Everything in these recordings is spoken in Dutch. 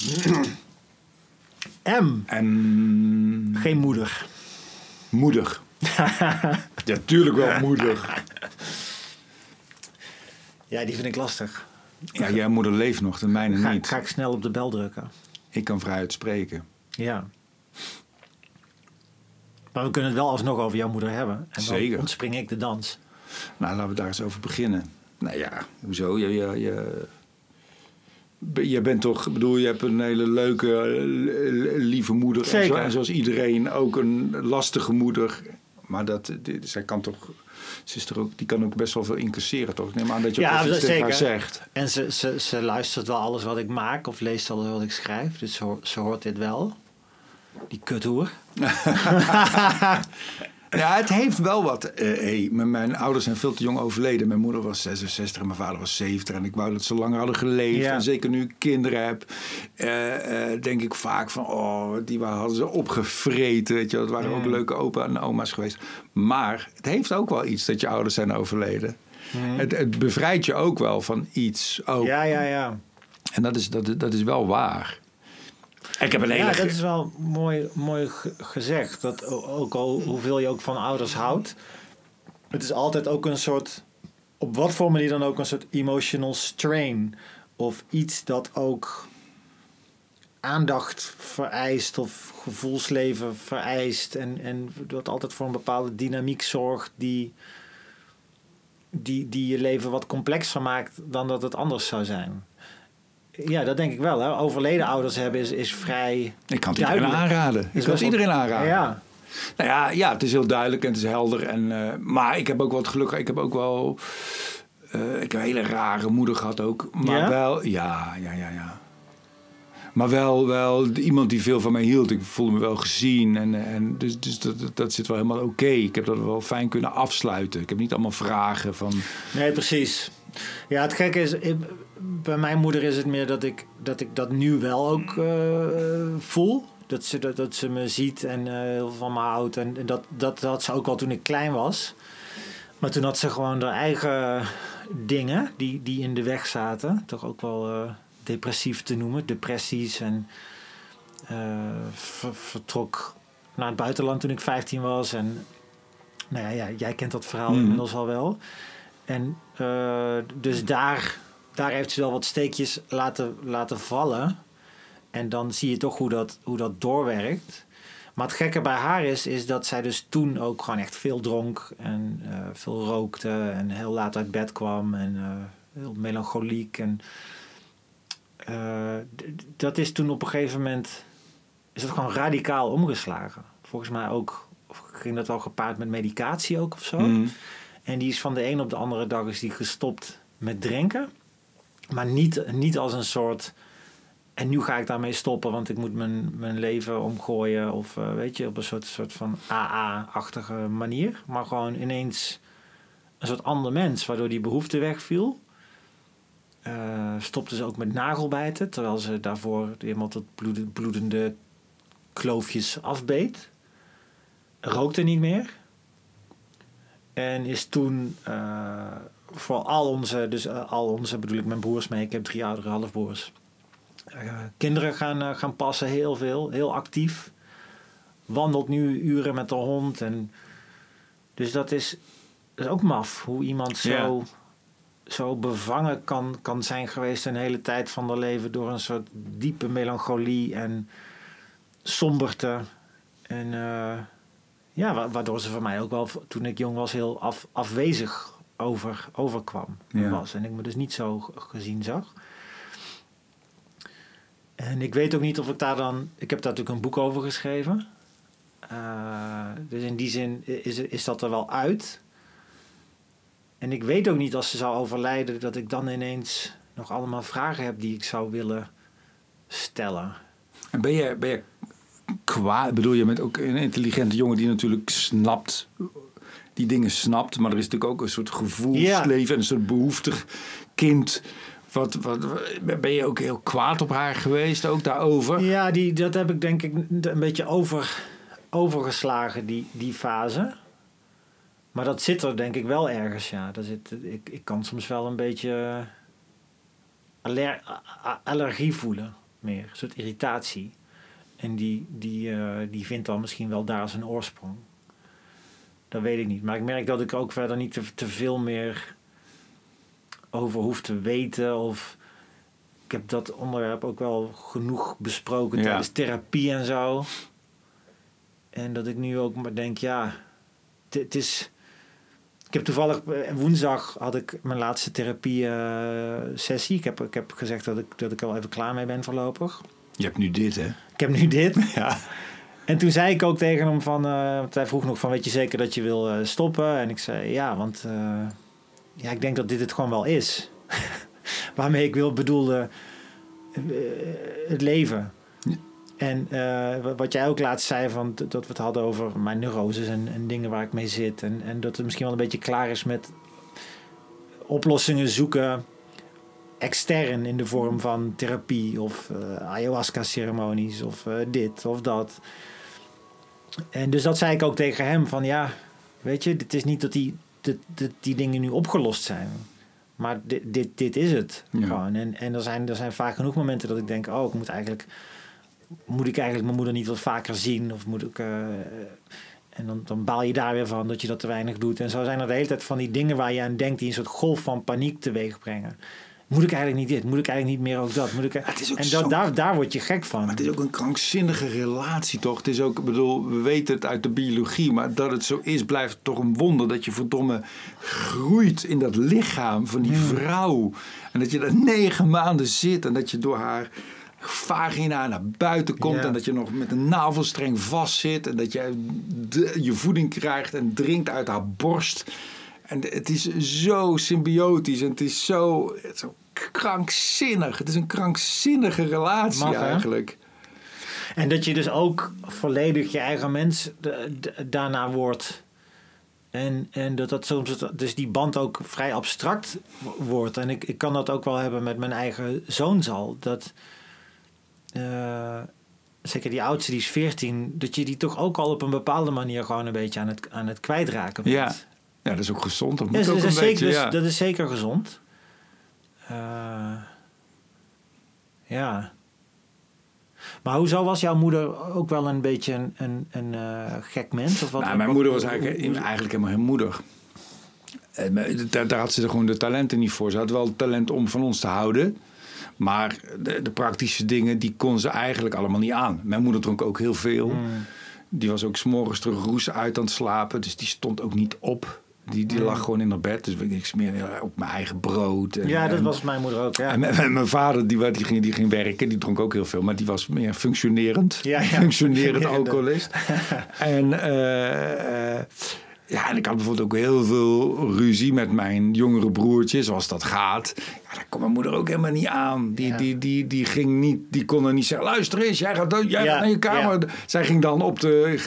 M. En Geen moeder. moedig. ja, tuurlijk wel moedig. Ja, die vind ik lastig. Ja, jouw moeder leeft nog, de mijne Ga, niet. ga ik snel op de bel drukken. Ik kan vrijuit spreken. Ja. Maar we kunnen het wel alsnog over jouw moeder hebben. En dan Zeker. ontspring ik de dans. Nou, laten we daar eens over beginnen. Nou ja, hoezo? Je, je, je, je bent toch, ik bedoel, je hebt een hele leuke, eh, lieve moeder. Zeker. en zoals iedereen ook een lastige moeder. Maar dat, die, zij kan toch, ze is er ook, die kan ook best wel veel incasseren, toch? Ik neem aan dat je ook Ja, eens iets tegen haar zeker. zegt. En ze, ze, ze luistert wel alles wat ik maak of leest alles wat ik schrijf. Dus ze, hoort- ze hoort dit wel. Die kuthoer. Ja, het heeft wel wat. eh, hey, mijn, ouders zijn veel te jong overleden. Mijn moeder was 66 en mijn vader was 70. En ik wou dat ze langer hadden geleefd. Ja. En zeker nu ik kinderen heb, eh, eh, denk ik vaak van... oh, die hadden ze opgevreten. Weet je, dat waren ook leuke opa en oma's geweest. Maar het heeft ook wel iets dat je ouders zijn overleden. Het, het bevrijdt je ook wel van iets. Ook. Ja, ja, ja. En dat is, dat, dat is wel waar. Ik heb een hele... Ja, dat is wel mooi, mooi ge- gezegd. Dat ook al hoeveel je ook van ouders houdt. Het is altijd ook een soort, op wat voor manier dan ook, een soort emotional strain. Of iets dat ook aandacht vereist of gevoelsleven vereist. En, en dat altijd voor een bepaalde dynamiek zorgt die, die, die je leven wat complexer maakt dan dat het anders zou zijn. Ja, dat denk ik wel. Hè. Overleden ouders hebben is, is vrij Ik kan het iedereen aanraden. Ik kan het iedereen aanraden. Ja, Nou ja, ja, het is heel duidelijk en het is helder. En, eh, maar ik heb ook wat geluk. Ik heb ook wel. eh, ik heb een hele rare moeder gehad ook. Maar Ja? wel. Ja, ja, ja, ja. Maar wel, wel iemand die veel van mij hield. Ik voelde me wel gezien. En, en dus, dus dat, dat, dat zit wel helemaal oké. Ik heb dat wel fijn kunnen afsluiten. Ik heb niet allemaal vragen van. nee, precies. Ja, het gekke is, ik- bij mijn moeder is het meer dat ik dat, ik dat nu wel ook eh, voel. Dat ze, dat, dat ze me ziet en eh, heel van me houdt. En en dat, dat had ze ook al toen ik klein was. Maar toen had ze gewoon haar eigen dingen die, die in de weg zaten. Toch ook wel eh, depressief te noemen. Depressies en ver- vertrok naar het buitenland toen ik 15 was. En nou ja, ja jij kent dat verhaal Mhm. inmiddels al wel. En eh, dus daar, daar heeft ze wel wat steekjes laten, laten vallen. En dan zie je toch hoe dat, hoe dat doorwerkt. Maar het gekke bij haar is, is dat zij dus toen ook gewoon echt veel dronk en eh, veel rookte en heel laat uit bed kwam en eh, heel melancholiek. En dat is toen op een gegeven moment is dat gewoon radicaal omgeslagen. Volgens mij ook ging dat wel gepaard met medicatie ook of zo. Mm. En die is van de een op de andere dag is die gestopt met drinken. Maar niet, niet als een soort. En nu ga ik daarmee stoppen, want ik moet mijn, mijn leven omgooien. Of eh, weet je, op een soort, soort van AA-achtige manier. Maar gewoon ineens een soort ander mens, waardoor die behoefte wegviel. Eh stopte ze ook met nagelbijten, terwijl ze daarvoor helemaal tot bloede- bloedende kloofjes afbeet. Rookte niet meer. En is toen eh, voor al onze, dus eh, al onze bedoel ik mijn broers mee, ik heb drie oudere halfbroers. eh, kinderen gaan, gaan passen, heel veel, heel actief. Wandelt nu uren met de hond. En, dus dat is, dat is ook maf, hoe iemand zo, zo bevangen kan, kan zijn geweest een hele tijd van haar leven door een soort diepe melancholie en somberte. En ja, wa- waardoor ze voor mij ook wel, toen ik jong was, heel af, afwezig over, overkwam. Ja. Was. En ik me dus niet zo gezien zag. En ik weet ook niet of ik daar dan... Ik heb daar natuurlijk een boek over geschreven. Eh, dus in die zin is, is dat er wel uit. En ik weet ook niet als ze zou overlijden... dat ik dan ineens nog allemaal vragen heb die ik zou willen stellen. En ben je, ben je kwaad? Bedoel, je bent ook een intelligente jongen die natuurlijk snapt, die dingen snapt. Maar er is natuurlijk ook een soort gevoelsleven en een soort behoeftig kind. Wat, wat, ben je ook heel kwaad op haar geweest, ook daarover? Ja, die, dat heb ik denk ik een beetje over, overgeslagen, die, die fase. Maar dat zit er denk ik wel ergens, ja. Dat zit, ik, ik kan soms wel een beetje allergie voelen. meer. Een soort irritatie. En die, die, uh, die vindt dan misschien wel daar zijn oorsprong. Dat weet ik niet. Maar ik merk dat ik ook verder niet te, te veel meer over hoef te weten. Of ik heb dat onderwerp ook wel genoeg besproken ja. tijdens therapie en zo. En dat ik nu ook maar denk, ja, het is. Ik heb toevallig eh, woensdag had ik mijn laatste therapie uh, sessie. Ik heb, ik heb gezegd dat ik, dat ik al even klaar mee ben voorlopig. Je hebt nu dit, hè? Ik heb nu dit. Ja. En toen zei ik ook tegen hem van, uh, hij vroeg nog van, weet je zeker dat je wil uh, stoppen? En ik zei, ja, want uh, ja, ik denk dat dit het gewoon wel is. Waarmee ik wil bedoelde het leven. Ja. En wat jij ook laatst zei, van, dat we het hadden over mijn neuroses en, en dingen waar ik mee zit. En, en dat het misschien wel een beetje klaar is met oplossingen zoeken extern in de vorm van therapie of uh, ayahuasca-ceremonies of uh, dit of dat. En dus dat zei ik ook tegen hem van ja, weet je, het is niet dat die, dat, dat die dingen nu opgelost zijn. Maar dit, dit, dit is het ja. gewoon. En, en er, zijn, er zijn vaak genoeg momenten dat ik denk, oh, ik moet eigenlijk, moet ik eigenlijk mijn moeder niet wat vaker zien? Of moet ik... Uh, en dan, dan baal je daar weer van dat je dat te weinig doet. En zo zijn er de hele tijd van die dingen waar je aan denkt... die een soort golf van paniek teweeg brengen. Moet ik eigenlijk niet dit? Moet ik eigenlijk niet meer ook dat? Moet ik... Het is ook en zo... daar, daar word je gek van. Maar het is ook een krankzinnige relatie, toch? Het is ook, ik bedoel, we weten het uit de biologie, maar dat het zo is, blijft toch een wonder dat je verdomme groeit in dat lichaam van die vrouw. En dat je daar negen maanden zit en dat je door haar vagina naar buiten komt ja. en dat je nog met een navelstreng vastzit en dat je de, je voeding krijgt en drinkt uit haar borst. En het is zo symbiotisch en het is zo, het is zo krankzinnig. Het is een krankzinnige relatie Mag, eigenlijk. En dat je dus ook volledig je eigen mens daarna wordt. En, en dat dat soms, dus die band ook vrij abstract wordt. En ik, ik kan dat ook wel hebben met mijn eigen zoon al. Dat, uh, zeker die oudste, die is 14, dat je die toch ook al op een bepaalde manier gewoon een beetje aan het, aan het kwijtraken bent. Ja. ja, dat is ook gezond. Dat, moet ja, ook dat, een is beetje, zeker, ja. dat is zeker gezond. Uh, ja. Maar hoezo was jouw moeder ook wel een beetje een, een, een uh, gek mens? Of wat, nou, mijn wat, moeder was eigenlijk, eigenlijk helemaal geen moeder. Daar, daar had ze gewoon de talenten niet voor. Ze had wel het talent om van ons te houden. Maar de, de, praktische dingen, die kon ze eigenlijk allemaal niet aan. Mijn moeder dronk ook heel veel. Mm. Die was ook s'morgens terug roes uit aan het slapen. Dus die stond ook niet op. Die, die lag gewoon in haar bed. Dus ik smeerde op mijn eigen brood. En, ja, dat en, was mijn moeder ook. Ja. En, en mijn vader, die, die, ging, die ging werken. Die dronk ook heel veel. Maar die was meer functionerend. Ja, ja. Functionerend alcoholist. en... Uh, uh, ja, en ik had bijvoorbeeld ook heel veel ruzie met mijn jongere broertje, zoals dat gaat. Ja, daar kon mijn moeder ook helemaal niet aan. Die, ja. die, die, die, ging niet, die kon er niet zeggen: luister eens, jij gaat, jij ja. gaat naar je kamer. Ja. Zij ging dan op de,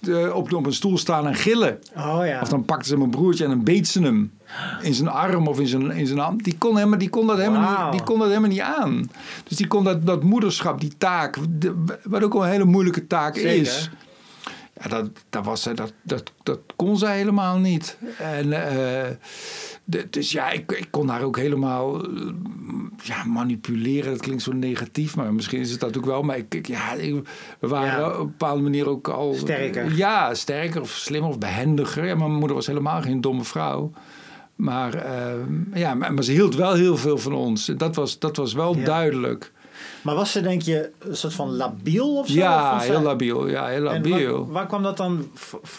de, op, op een stoel staan en gillen. Oh, ja. Of dan pakte ze mijn broertje en dan beet ze hem in zijn arm of in zijn, in zijn hand. Die kon, helemaal, die, kon dat helemaal wow. niet, die kon dat helemaal niet aan. Dus die kon dat, dat moederschap, die taak, de, wat ook een hele moeilijke taak Zeker. is. Ja, dat, dat, was, dat, dat, dat kon zij helemaal niet. En, uh, de, dus ja, ik, ik kon haar ook helemaal uh, ja, manipuleren. Dat klinkt zo negatief, maar misschien is het dat ook wel. Maar ik, ik ja, ik, we waren ja. op een bepaalde manier ook al... Sterker. Ja, sterker of slimmer of behendiger. Ja, mijn moeder was helemaal geen domme vrouw. Maar, uh, ja, maar, maar, ze hield wel heel veel van ons. Dat was, dat was wel ja. duidelijk. Maar was ze, denk je, een soort van labiel of zo? Ja, of heel labiel. Ja, heel labiel. Waar, waar, kwam dat dan?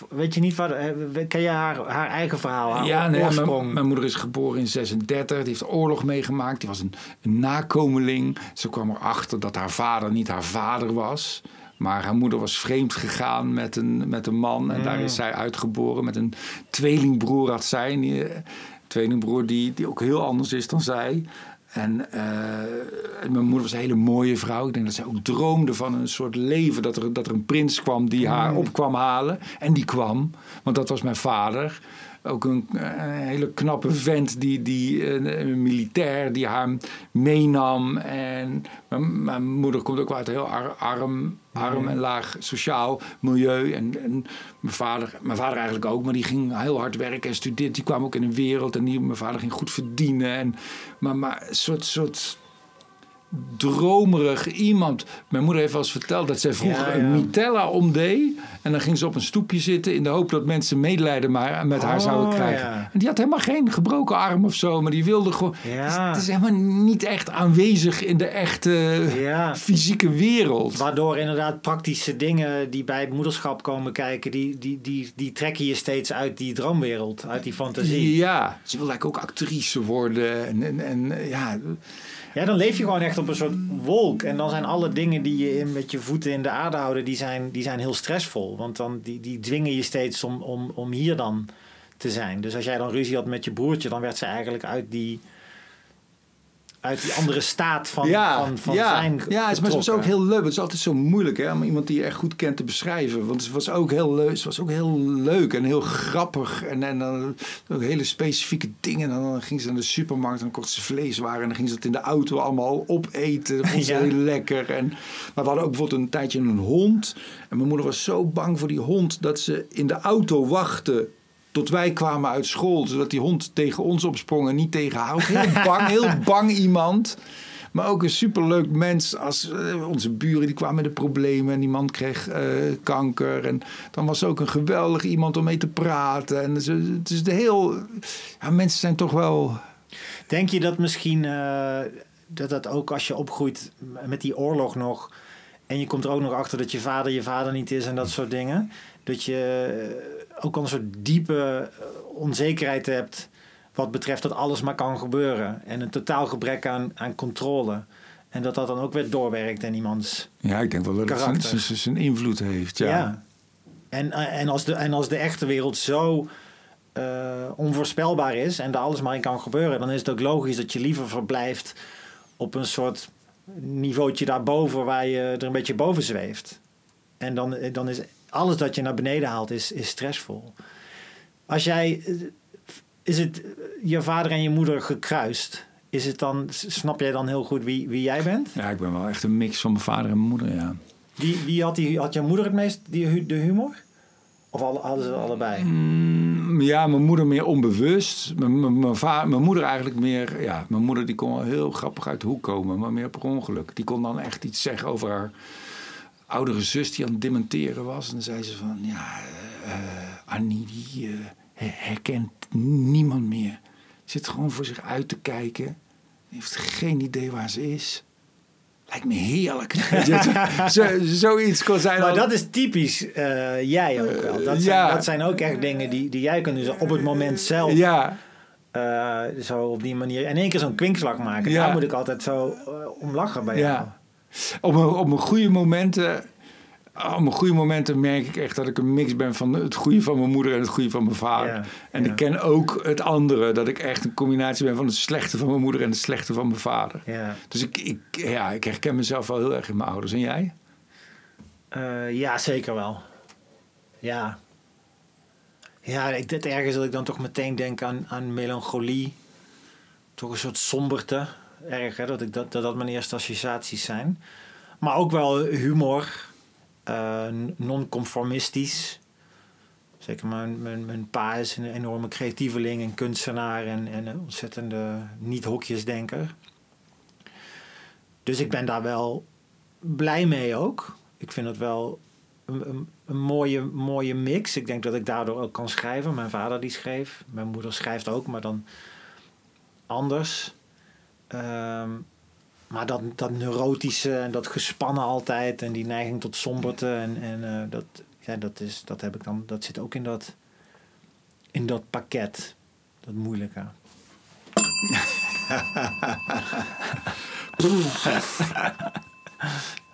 Weet je niet waar? Ken je haar, haar eigen verhaal? Haar ja, nee, mijn, mijn, moeder is geboren in 36. Die heeft oorlog meegemaakt. Die was een, een nakomeling. Ze kwam erachter dat haar vader niet haar vader was. Maar haar moeder was vreemd gegaan met een, met een man. En mm. daar is zij uitgeboren. Met een tweelingbroer had zij. Een tweelingbroer die, die ook heel anders is dan zij. En uh, mijn moeder was een hele mooie vrouw. Ik denk dat zij ook droomde van een soort leven. Dat er, dat er een prins kwam die haar op kwam halen. En die kwam, want dat was mijn vader. Ook een, een hele knappe vent, die, die, een, een, militair, die haar meenam. En mijn, mijn moeder komt ook uit een heel arm, arm en laag sociaal milieu. En, en, mijn, vader, mijn vader eigenlijk ook, maar die ging heel hard werken en studeerde. Die kwam ook in een wereld en die, mijn vader ging goed verdienen. En, maar, maar een soort, soort dromerig iemand. Mijn moeder heeft wel eens verteld dat zij vroeger Ja, ja. een mitella omdeed. En dan ging ze op een stoepje zitten in de hoop dat mensen medelijden maar met haar Oh, zouden krijgen. ja. En die had helemaal geen gebroken arm of zo, maar die wilde gewoon. Ja. Dus het is helemaal niet echt aanwezig in de echte fysieke wereld. Waardoor inderdaad praktische dingen die bij het moederschap komen kijken, die, die, die, die trekken je steeds uit die droomwereld, uit die fantasie. Ja, ze wil eigenlijk ook actrice worden. En, en, en ja, Ja, dan leef je gewoon echt op een soort wolk. En dan zijn alle dingen die je in, met je voeten in de aarde houden, die zijn, die zijn heel stressvol. Want dan, die, die dwingen je steeds om, om, om hier dan te zijn. Dus als jij dan ruzie had met je broertje, dan werd ze eigenlijk uit die, uit die andere staat van, ja, van, van ja, zijn ja, het het was ook heel leuk. Het is altijd zo moeilijk hè, om iemand die je echt goed kent te beschrijven. Want het was ook heel leuk, het was ook heel leuk en heel grappig. En, en dan ook hele specifieke dingen. En dan ging ze naar de supermarkt en dan kocht ze vleeswaren. En dan ging ze dat in de auto allemaal opeten. Dat vond ze Ja. heel lekker. En, maar we hadden ook bijvoorbeeld een tijdje een hond. En mijn moeder was zo bang voor die hond dat ze in de auto wachtte tot wij kwamen uit school, zodat die hond tegen ons opsprong en niet tegen haar. Heel bang, heel bang iemand. Maar ook een superleuk mens als eh, onze buren die kwamen met de problemen en die man kreeg eh, kanker. En dan was ook een geweldig iemand om mee te praten. En ze, het is de heel. Ja, mensen zijn toch wel. Denk je dat misschien eh, dat dat ook als je opgroeit met die oorlog nog en je komt er ook nog achter dat je vader je vader niet is en dat soort dingen, dat je ook al een soort diepe eh, onzekerheid hebt wat betreft dat alles maar kan gebeuren en een totaal gebrek aan, aan controle. En dat dat dan ook weer doorwerkt in iemands Ja, ik denk wel dat het zijn, Karakter. zijn, zijn invloed heeft. ja. Ja. En, eh, en, als de, en als de echte wereld zo eh, onvoorspelbaar is en er alles maar in kan gebeuren, dan is het ook logisch dat je liever verblijft op een soort niveautje daarboven waar je er een beetje boven zweeft. En dan, dan is alles dat je naar beneden haalt, is, is stressvol. Als jij, is het je vader en je moeder gekruist? Is het dan, snap jij dan heel goed wie, wie jij bent? ja, ik ben wel echt een mix van mijn vader en mijn moeder. Ja. Wie, wie had, die, had jouw moeder het meest die, de humor? Of alle, hadden ze allebei? Mm, Ja, mijn moeder meer onbewust. Mijn, mijn, mijn, va- mijn moeder eigenlijk meer... Ja, mijn moeder die kon wel heel grappig uit de hoek komen, maar meer per ongeluk. Die kon dan echt iets zeggen over haar oudere zus die aan het dementeren was. En dan zei ze van, ja, eh, Annie die eh, her- herkent niemand meer. Zit gewoon voor zich uit te kijken. Heeft geen idee waar ze is. Lijkt me heerlijk. Zo, zoiets kon zij Maar dat is typisch eh, jij ook wel. Dat zijn, ja. dat zijn ook echt dingen die, die jij kunt doen op het moment zelf. Ja, eh, zo op die manier. In één keer zo'n kwinkslag maken. Ja. Daar moet ik altijd zo eh, om lachen bij jou. Op mijn, op mijn goede momenten. Op mijn goede momenten merk ik echt dat ik een mix ben van het goede van mijn moeder en het goede van mijn vader. Ja, En ja. ik ken ook het andere, dat ik echt een combinatie ben van het slechte van mijn moeder en het slechte van mijn vader. Ja, Dus ik, ik, ja, ik herken mezelf wel heel erg in mijn ouders. En jij? Eh, ja zeker wel. Ja. Ja, ik, het ergens dat ik dan toch meteen denk aan, aan melancholie. Toch een soort somberte. Erg? Dat, ik, dat, dat dat mijn eerste associaties zijn. Maar ook wel humor. eh, non-conformistisch. Zeker mijn, mijn, mijn pa is een enorme creatieveling en kunstenaar en, en een ontzettende niet-hokjesdenker. Dus ik ben daar wel blij mee ook. Ik vind het wel een, een, een mooie, mooie mix. Ik denk dat ik daardoor ook kan schrijven. Mijn vader die schreef. Mijn moeder schrijft ook, maar dan anders. Ehm, maar dat, dat neurotische en dat gespannen altijd en die neiging tot somberte en, en eh, dat, ja, dat, is, dat heb ik dan, dat zit ook in dat, in dat pakket. Dat moeilijke.